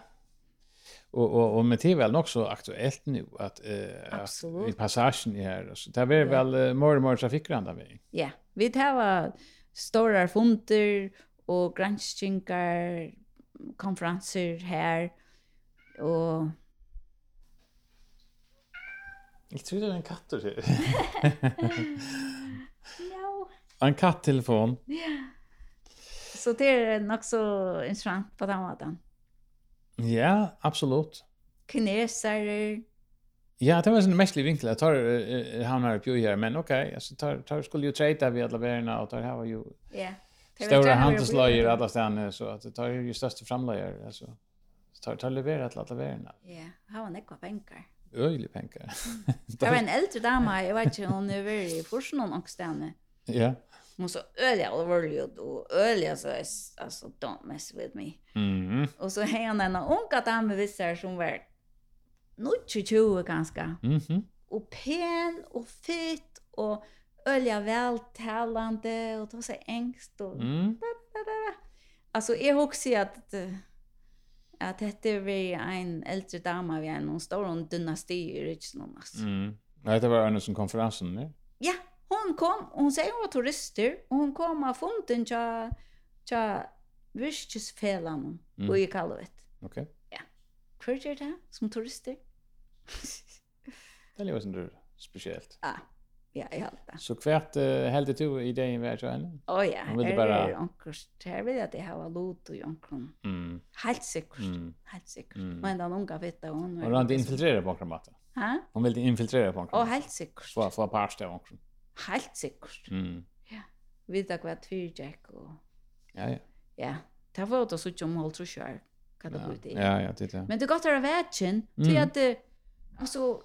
Speaker 2: Och och och med det väl också aktuellt nu att eh
Speaker 3: Absolut.
Speaker 2: i passagen här så där är väl uh, mer och mer trafikranda vi.
Speaker 3: Ja. Vi tar stora funder og granskningar, konferenser her og
Speaker 2: Jag tror det är en katt du
Speaker 3: Ja.
Speaker 2: En katttelefon. Ja.
Speaker 3: Så det er nog så intressant på den måten.
Speaker 2: Ja, absolut.
Speaker 3: Kineser,
Speaker 2: Ja, det var en mestlig vinkel. Jag tar uh, han upp ju här, men okej, okay, alltså tar tar skulle ju trade vi alla värna och tar här var ju.
Speaker 3: Ja.
Speaker 2: Stora handelslager alla stan så att det tar ju största framlager alltså. Så tar tar levererar till alla värna.
Speaker 3: Ja, har han några pengar.
Speaker 2: Öjli pengar. (laughs)
Speaker 3: det var en äldre dama, jag vet inte hon är väldigt forsen någon också
Speaker 2: Ja.
Speaker 3: Hon så öliga allvarlig och öliga så alltså don't mess with me.
Speaker 2: Mm.
Speaker 3: Och så hände en unga att han som vart 22 ganska.
Speaker 2: Mhm.
Speaker 3: Mm och pen och fit och ölja vältalande och då så ängst och
Speaker 2: mm. da, da, da.
Speaker 3: Alltså jag också att att det är vi en äldre dama vi en någon stor dynasti i Richmond alltså.
Speaker 2: Mm. Nej, det var en som konferensen, nej?
Speaker 3: Ja, hon kom, hon säger hon var turister, och hon kom av fonden tja till virkesfällan
Speaker 2: mm.
Speaker 3: och i Kalvet.
Speaker 2: Okej. Okay.
Speaker 3: Ja, hur gör det som turister? (laughs)
Speaker 2: det lever som du speciellt.
Speaker 3: Ja, ja, jag har det.
Speaker 2: Så kvärt uh, hällde du i dig i värld och henne?
Speaker 3: Åh ja, här är
Speaker 2: bara...
Speaker 3: det omkurs. Här vill jag att det här var lot och omkring.
Speaker 2: Mm.
Speaker 3: Helt säkert,
Speaker 2: mm.
Speaker 3: helt säkert.
Speaker 2: Mm.
Speaker 3: Men den unga vet det hon.
Speaker 2: Hon hade på bakom maten.
Speaker 3: Ha?
Speaker 2: Hon ville infiltrera
Speaker 3: bakom.
Speaker 2: Åh,
Speaker 3: helt säkert.
Speaker 2: Få, få parst av omkring.
Speaker 3: Helt säkert.
Speaker 2: Mm.
Speaker 3: Ja, vidare kvart fyrtjäck och...
Speaker 2: Ja, ja.
Speaker 3: Ja, det var det så som hållt och kör. Kan det
Speaker 2: ja. ja, ja, det är det.
Speaker 3: Men det gott är av
Speaker 2: världen,
Speaker 3: till att... Mm Alltså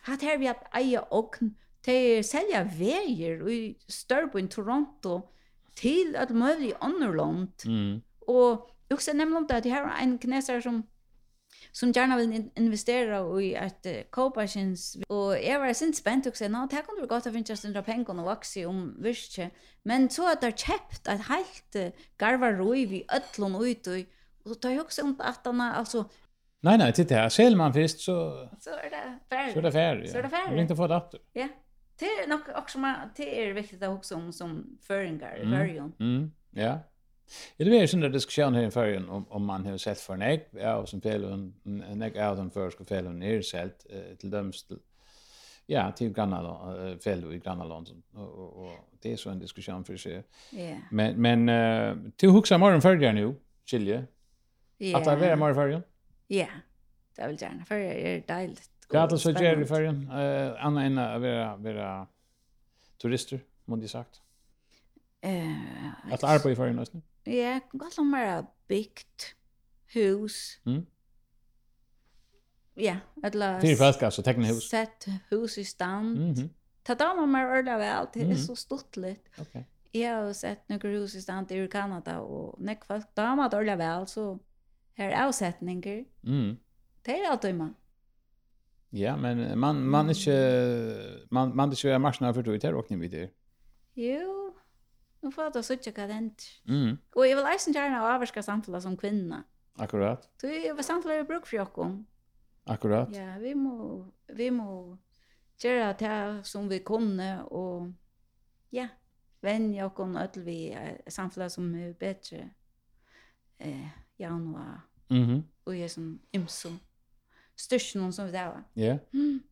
Speaker 3: hat här vi att eja och te sälja vägar i Sturbo Toronto till att möjligt annorlunda.
Speaker 2: Mm.
Speaker 3: Och också nämligen att det här är en kinesare som som gärna vill investera i att uh, köpa kins och jag var sin spänd och sa nå det kunde gå att finnas den där pengarna och vaxa om visst men så att det köpt att helt uh, garva roi vi öllon ut och så tar jag också om att han alltså
Speaker 2: Nej, nej, titta här. Säljer man först så...
Speaker 3: Så är det färdigt.
Speaker 2: Så är det färdigt.
Speaker 3: Så är det färdigt.
Speaker 2: Det inte få det åter.
Speaker 3: Ja. Det är nog också man, det är viktigt att också om som föringar i början.
Speaker 2: Mm. Ja. Ja, det mer sån där diskussion här i fyrjen om, om man har sett för en egg, ja, og som fel en egg av den för ska fel en är selt, eh, til døms til, ja, til Grannalon, fel i Grannalon, og, och och det är så en diskussion för sig.
Speaker 3: Ja.
Speaker 2: Men, men uh, til å huske morgen fyrjen jo,
Speaker 3: Kjelje,
Speaker 2: yeah. at det er morgen fyrjen?
Speaker 3: Ja, det vil gjerne, for det er deilig.
Speaker 2: Hva
Speaker 3: er
Speaker 2: det så gjør i ferien? Uh, Anna enn å være, være turister, må de sagt?
Speaker 3: Uh,
Speaker 2: at arbeid i ferien, nesten?
Speaker 3: Ja, godt om bare bygd hus.
Speaker 2: Mm.
Speaker 3: Ja, eller...
Speaker 2: Fyre folk, altså, tekne hus.
Speaker 3: Sett hus i stand.
Speaker 2: Mm -hmm.
Speaker 3: Ta damer mer ørla vel, det
Speaker 2: er
Speaker 3: så stort
Speaker 2: litt.
Speaker 3: Okay. Jeg har sett noen hus i stand i Kanada, og når folk damer ørla vel, så här er avsetninger.
Speaker 2: Mm.
Speaker 3: Det är alltid man.
Speaker 2: Ja, men man man är inte man man det är marsna för då i ni vid det.
Speaker 3: Jo. Nu får det så tjocka dent.
Speaker 2: Mm.
Speaker 3: Och jag vill läsa gärna av avska samtala som kvinna.
Speaker 2: Akkurat.
Speaker 3: Du är vad samtala är bruk för jag
Speaker 2: Akkurat.
Speaker 3: Ja, vi må vi må göra det som vi kunde och ja, vänja och kon öll vi samtala som är bättre. Eh januar.
Speaker 2: Mhm.
Speaker 3: Mm och jag som imso. Störst någon som vi där va.
Speaker 2: Ja.
Speaker 3: Mm. (gasps)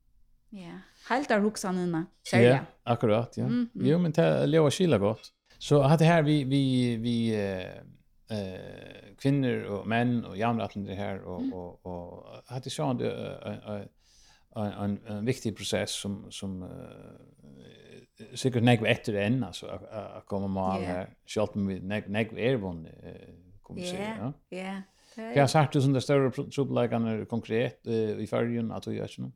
Speaker 3: Ja. Helt där huxan
Speaker 2: inne.
Speaker 3: Ja,
Speaker 2: akkurat, ja.
Speaker 3: Mm -hmm.
Speaker 2: Jo, men det lever skilla gott. Så att det här vi vi vi eh eh kvinnor och män och jämnatlen det här och och och hade så en en en viktig process som som uh, säkert nägg efter än alltså att komma
Speaker 3: med
Speaker 2: här Schalt med nägg nägg är kommer yeah,
Speaker 3: säga.
Speaker 2: Ja,
Speaker 3: yeah, ja.
Speaker 2: Jag har sagt det som det större trubbelagarna konkret eh, i färgen att du gör inte.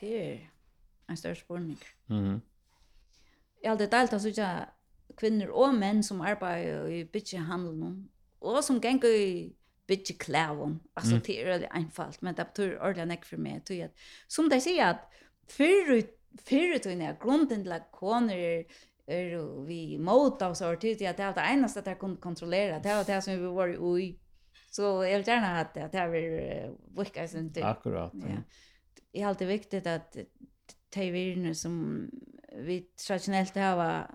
Speaker 3: Det är en större spårning.
Speaker 2: Mm.
Speaker 3: Jag har alltid delt att säga kvinnor och män som arbetar i bytjehandeln och som gänger i bitch klävon.
Speaker 2: Alltså mm.
Speaker 3: det är väldigt enkelt, men det betyder ordentligt nekk för mig. Tror jag. Som de säger att förut fyrir tøyne er grunden til at koner er er vi mot av så tid at det er det eneste at jeg kunne kontrollere det var det som vi var i så jeg vil gjerne ha det at jeg vil sin tid
Speaker 2: akkurat
Speaker 3: ja. det er alltid viktig at de virene som vi traditionellt har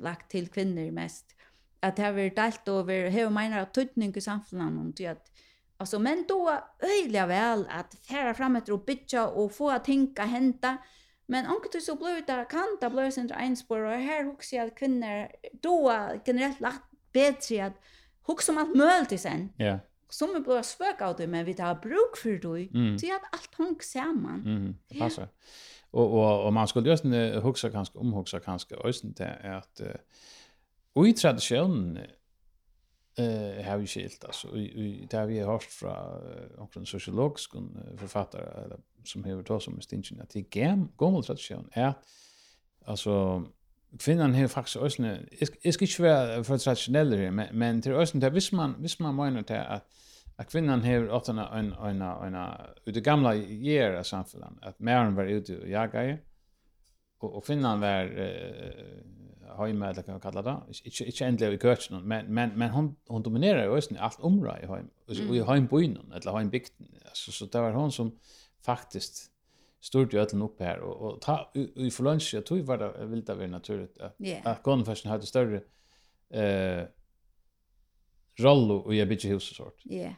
Speaker 3: lagt til kvinner mest at det har vært delt over hva mener at tøytning i samfunnet det at altså men då öjliga vel at färra fram ett å bytja og få att tänka hända. Men anker så blir det kan det blir sin enspår, og her husker jeg at kvinner då generelt lagt bedre at husker om alt møl til sen.
Speaker 2: Ja. Yeah.
Speaker 3: Som vi blir svøk av det, men vi tar bruk for det,
Speaker 2: mm.
Speaker 3: så at alt hong sammen.
Speaker 2: Mm. Det passer. Ja. Og, og, og man skulle just huske kanskje, omhuske kanskje, også til at uh, i tradisjonen eh har vi skilt alltså. I där vi har hört från omkring sociologisk författare eller som har tagit som distinction att det gam gammal tradition är alltså kvinnan har faktiskt också är ska inte vara för traditionell men men till östen där visst man visst man menar det att att kvinnan har åt en en en en ut det gamla year av samhället att männen var ute och jaga och, och kvinnan var eh, hemma eller kan man kalla det. Inte inte ändliga i köken men men men hon hon dominerar ju ösn allt område i hem. Och i hem på innan eller hem bikt så så det var hon som faktiskt stod ju öllen upp här och och ta i för lunch jag tror var det vill det vara naturligt att
Speaker 3: yeah.
Speaker 2: att konfession hade större eh rollo och jag bitch hus sort.
Speaker 3: Ja.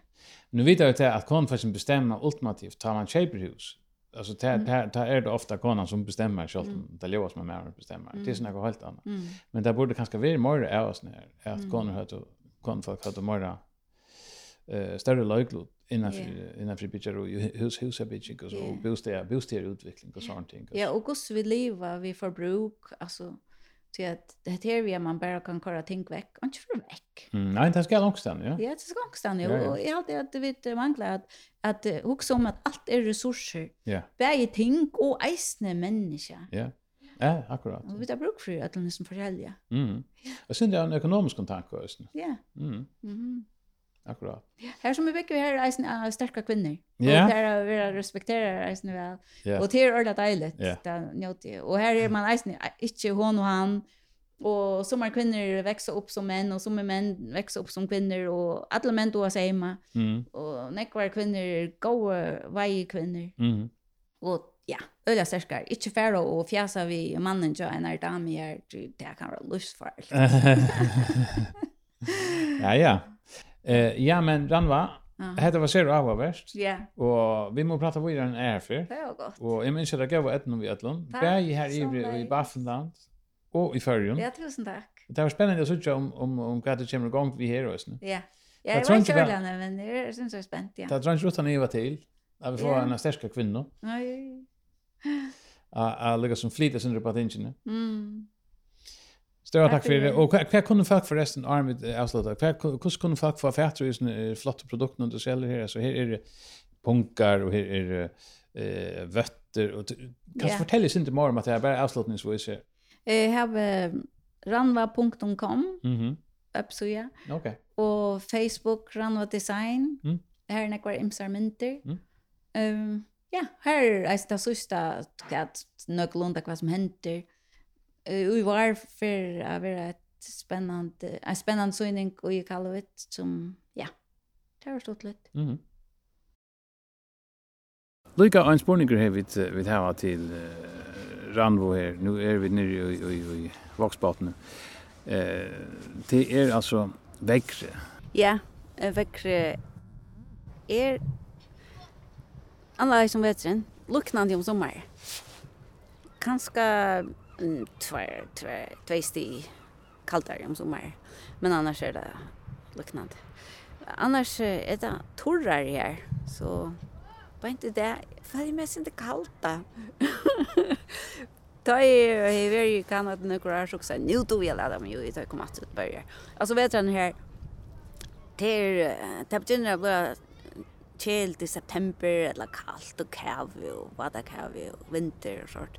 Speaker 2: Nu vet jag att konfession bestämmer ultimativt tar man shaper hus alltså det det det är det ofta konan som bestämmer själv mm. det lever som mer bestämmer det är såna helt annat
Speaker 3: mm.
Speaker 2: men det borde kanske vara mer är oss när att mm. konan då kon folk hade mer eh större löglot innanför
Speaker 3: yeah.
Speaker 2: innanför bitcher och hus hus är bitcher och så bostäder bostäder utveckling och sånt ting
Speaker 3: ja och hur vi lever vi förbruk alltså Så att det här vi man bara kan köra ting väck, inte för väck.
Speaker 2: Mm, nej, det ska långsamt, ja.
Speaker 3: Ja, det ska långsamt,
Speaker 2: ja.
Speaker 3: Och jag alltid att vi manglar att att också om att allt är resurser.
Speaker 2: Ja.
Speaker 3: Bäge ting och eisne människa.
Speaker 2: Ja. Ja, akkurat.
Speaker 3: Och vi tar bruk för att den som förälja.
Speaker 2: Mm. Och sen det är en ekonomisk kontakt också.
Speaker 3: Ja.
Speaker 2: Mm.
Speaker 3: Mhm.
Speaker 2: Akkurat.
Speaker 3: Här som vi bygger här är en starka kvinnor.
Speaker 2: Ja.
Speaker 3: Och där vi respekterar resten väl.
Speaker 2: Ja.
Speaker 3: Och det är ordentligt dejligt.
Speaker 2: Ja.
Speaker 3: Det njöter Och här är man resten, inte hon och han. Och som är kvinnor växer upp som män och som är män växer upp som kvinnor. Och alla män då säger hemma.
Speaker 2: Mm.
Speaker 3: Och nekvar kvinnor är goa varje kvinnor.
Speaker 2: Mm.
Speaker 3: Och ja, öliga särskar. Inte färre och fjäsa vi mannen jo en är dam här. Det kan vara lust för.
Speaker 2: ja, ja. Eh, ja, men Ranva,
Speaker 3: Ja.
Speaker 2: Hetta var sér áhuga verst.
Speaker 3: Ja.
Speaker 2: Och vi må prata vidare hann är för.
Speaker 3: Det var gott.
Speaker 2: Och Og eg minnir at geva etnum við
Speaker 3: ætlum.
Speaker 2: Bæði her i i
Speaker 3: i
Speaker 2: Baffenland och i Färjön.
Speaker 3: Ja, tusen tack.
Speaker 2: Det var spännande att sitte om, om, om vad det kommer igång gang vi her også.
Speaker 3: Ja, ja
Speaker 2: jeg
Speaker 3: var
Speaker 2: ikke
Speaker 3: ørlande, men det er synes jeg er ja.
Speaker 2: Det er ikke utan jeg var til, at vi får en sterske kvinne.
Speaker 3: Nei.
Speaker 2: Att lägga som flyter sin på tingene.
Speaker 3: Mm.
Speaker 2: Større
Speaker 3: tack
Speaker 2: för det. Och hva, hva kunde folk forresten, Arvid avslutta, hur kunde folk få fætter i sånne flotte produkter du säljer här Så här är det punkar, och här är det eh, vätter och kan du fortelle sin til morgen at det jag bara avslutningsvis här.
Speaker 3: Jeg har ranva.com,
Speaker 2: Mhm.
Speaker 3: Absolut.
Speaker 2: Okej.
Speaker 3: Och Facebook Ranva Design,
Speaker 2: mm.
Speaker 3: Här er nekvar imsar mynter.
Speaker 2: Mm.
Speaker 3: Um, ja, här är det sista att nøklunda vad som henter, vi var för att vara ett spännande, en spännande synning och jag kallar det som, ja, det har stått lite.
Speaker 2: Mhm. Lika en spurningur har vi vi har till uh, Randvo här. Nu är vi nere i i i Voxbotn. Eh, det är alltså växre.
Speaker 3: Ja, Växjö är alla som vetren, luknande om sommar. Kanske tvär tvär tvästi kallare om sommar. Men annars är det liknande. Annars är det torrare här så var inte det för det mest inte kallt. Ta är det very i Kanada nu går jag också nu då vill jag mig ut och kommer att börja. Alltså vet den här till tapten blir kjelt i september eller kallt och kav och vad det och vinter och sånt.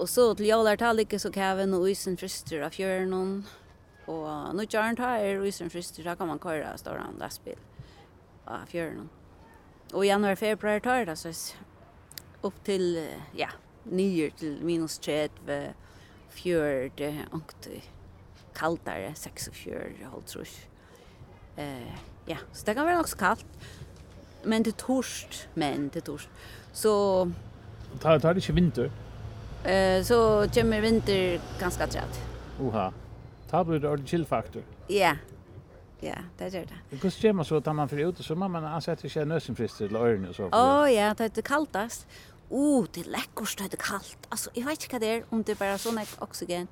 Speaker 3: Og så til jålar ta ligge så kaven og isen frister av fjøren og nu kjøren ta er isen frister, da kan man køyre stående en lastbil av fjøren. Og i januar februar tar det så opp til, ja, nyer til minus 30, fjørd, og kaldare, 46, holdt trus. Eh, ja, så det kan være nok så kaldt. Men til torst, men til torst. Så...
Speaker 2: Tar, tar det ikke vinter?
Speaker 3: eh så kommer vinter ganska trätt.
Speaker 2: Oha. Ta du det ordentligt chill faktor?
Speaker 3: Ja. Ja, det gör det.
Speaker 2: Hur kostar man så att man för ut och så man ansätter sig nösenfrister till öronen och så?
Speaker 3: Åh oh, ja, det är det kalltast. Oh, det är läckert det är kallt. Alltså, jag vet inte vad det är om det är bara sån här oxygen.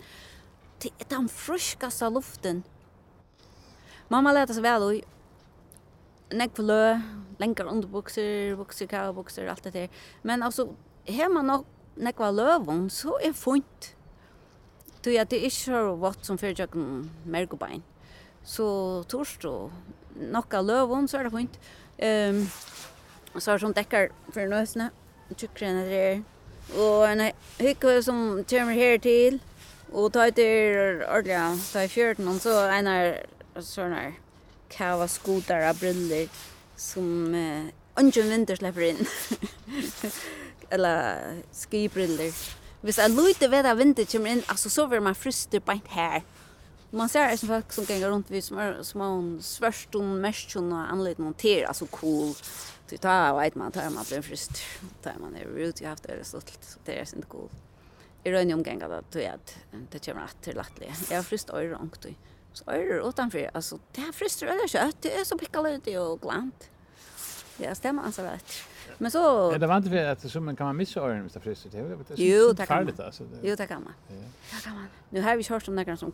Speaker 3: Det är den friskaste luften. Mamma lät oss väl och Nek på lö, länkar underbuxor, buxor, kavabuxor, allt det där. Men alltså, hemma nog nekva løvun, så er funt. Du ja, det er ikke så vått som fyrir jøkken mergobein. Så torst og nokka løvun, så er det funt. Um, så er det sånn dekkar for nøsene, tjukkere enn det er. Og en hykke som kommer her til, og ta ut er ordelig, ta i fjørten, og så en er sånn her kava skotar av briller som eh, ungen vinter slipper inn. (laughs) eller skibriller. Hvis jeg lyder ved at vinter kommer inn, altså så vil man fryste beint her. Man ser det som folk som ganger rundt vid små, små svørstun, merstun og anledd noen til, altså cool. Så ta og eit man, tar man blir fryst. Tar man er ut, jeg har haft det stått, så det er sin cool. I røyne omgang at det er at det kommer at til lattelig. Jeg har fryst øyre ångt, så øyre utanfor, altså det er fryst øyre kjøtt, det er så pikkalig og glant. Ja, stämmer alltså rätt. Men så...
Speaker 2: Är det vant för att så man kan man missa öronen med fryset?
Speaker 3: Jo, det kan man.
Speaker 2: Alltså, det...
Speaker 3: Jo, det kan man.
Speaker 2: Ja.
Speaker 3: Det kan man. Nu har vi hört om några som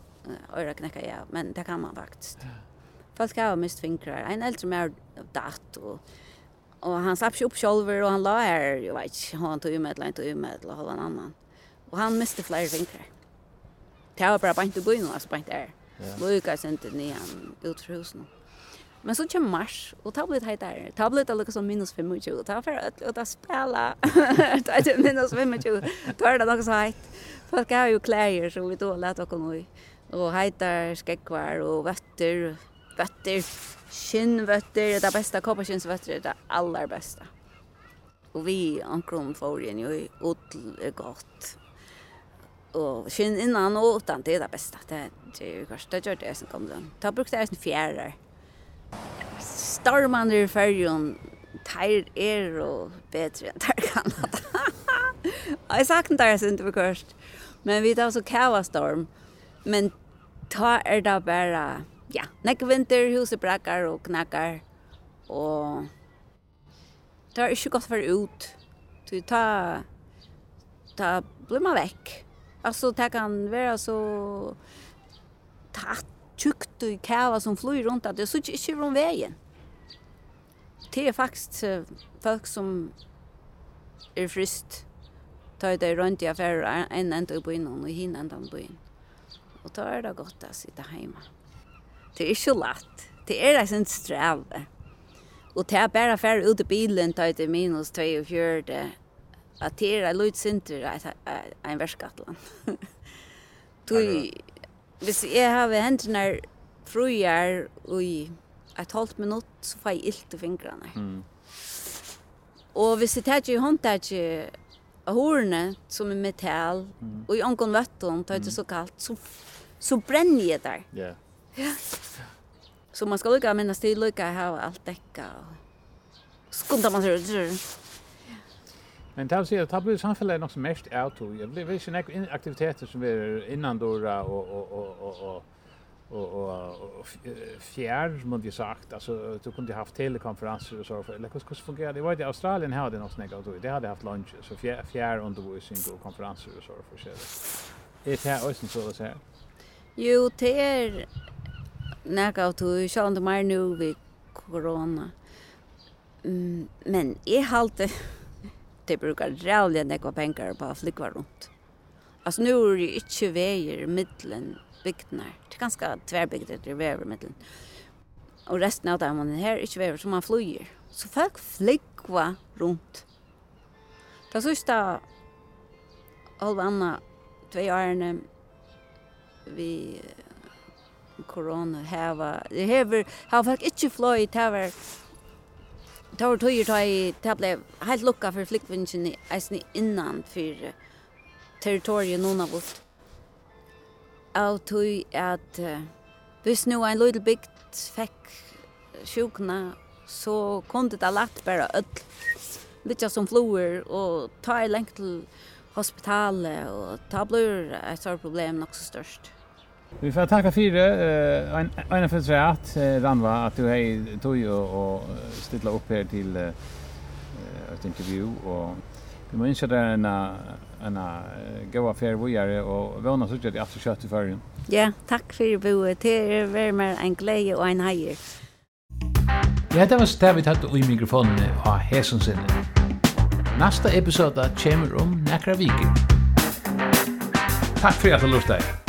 Speaker 3: öra knäcka, ja, men det kan man faktiskt. Folk har mist fingrar. En äldre mer datt och och han slapp sig upp själver och han la här, jag vet inte, han tog ju med eller inte tog ju med eller hålla en annan. Och han miste flera fingrar. Det var bara bara inte bo i någon, alltså bara är.
Speaker 2: Ja.
Speaker 3: Lukas inte nian ut för husen. Men så kommer mars, og ta blir det heitere. Ta blir det liksom minus 25, ta for å ta spela. Ta til minus 25, ta er det noe så heit. Folk har jo klær, som vi då lät oss nå i. Og heitar, skekkvar og vøtter, vøtter, skinnvøtter, det er det beste, kopperskinsvøtter er det aller beste. Og vi Ankron, får igjen jo i odl er godt. Og skinn innan og utan, det er det beste. Det er jo kanskje, det gjør det som kommer. Ta brukt det som fjærer. Storman i fergen, teir er og bedre enn teir Kanada. Jeg saknar det sin til bekost. Men vi tar så kavastorm. Men ta er det bare, ja, nek vinter, huset brakar og knakar. Og det er ikke godt for ut. Du ta, ta, blir man vekk. Altså, det kan være så tatt tjukt og kava som flyr rundt, at det sitter ikke rundt veien. Det er faktisk folk som er frist, tar det rundt i affærer, en enda i byen og hin enda i byen. Og da er det godt å sitte hjemme. Det er ikke lett. Det er det sin streve. Og det er bare affærer ut i bilen, tar det minus 42, at det er litt sinter en verskatland. (laughs) Du, Hvis jeg har hendene fruer i et halvt minutt, så får jeg ilt i fingrene.
Speaker 2: Mm.
Speaker 3: Og hvis jeg tar ikke håndtaket av hårene, som er metall, mm. og i ångon vøtten, tar det så kallt, så, så brenner jeg der. Yeah.
Speaker 2: Ja.
Speaker 3: Så man skal lykke å minnes til lykke å ha alt dekka. Og... Skundar man seg ut.
Speaker 2: Men det ser att det blir samhället något som mest out och det blir ju några aktiviteter som är innan dörra och och och och och och och fjärr som man sagt. Alltså du kunde haft telekonferenser och så för eller hur fungerar det? Var det Australien hade något snägg då det hade haft lunch så fjärr fjärr undervisning och konferenser och så för sig det är här också så så
Speaker 3: Jo det är näka att du sjön det mer nu vid corona men jag halte de brukar rævlig nekva pengar på å flikva rundt. Altså, nu er det ikke veier middelen bygdene. Det er ganske tverbygder det veier middelen. Og resten av dem her ikke veier, så man flyger. Så folk flikva rundt. Det sørste alle anna tvei årene vi korona hava Det hever, har folk ikke fløy, det hever tar och tog ta i tablet helt lucka för flickvinchen i innan för territoriet någon av oss. Av tog att hvis nu en liten bygd fick sjukna så kunde det lätt bara öll lite som flower och ta i längt till hospitalet och ta blur ett sådant problem också störst.
Speaker 2: Vi får tacka för eh en en för att Ranva att du hej tog och stilla upp här till ett intervju och vi måste inte där en en goda affär vi är och våna så att jag så kött i förrän.
Speaker 3: Ja, tack för bo till er värmer en glädje och en hejer.
Speaker 2: Ja, det var stävigt hade i mikrofonen av Hesson sinne. Nästa episode kommer om näkra viker. Takk fyrir at du lurte deg.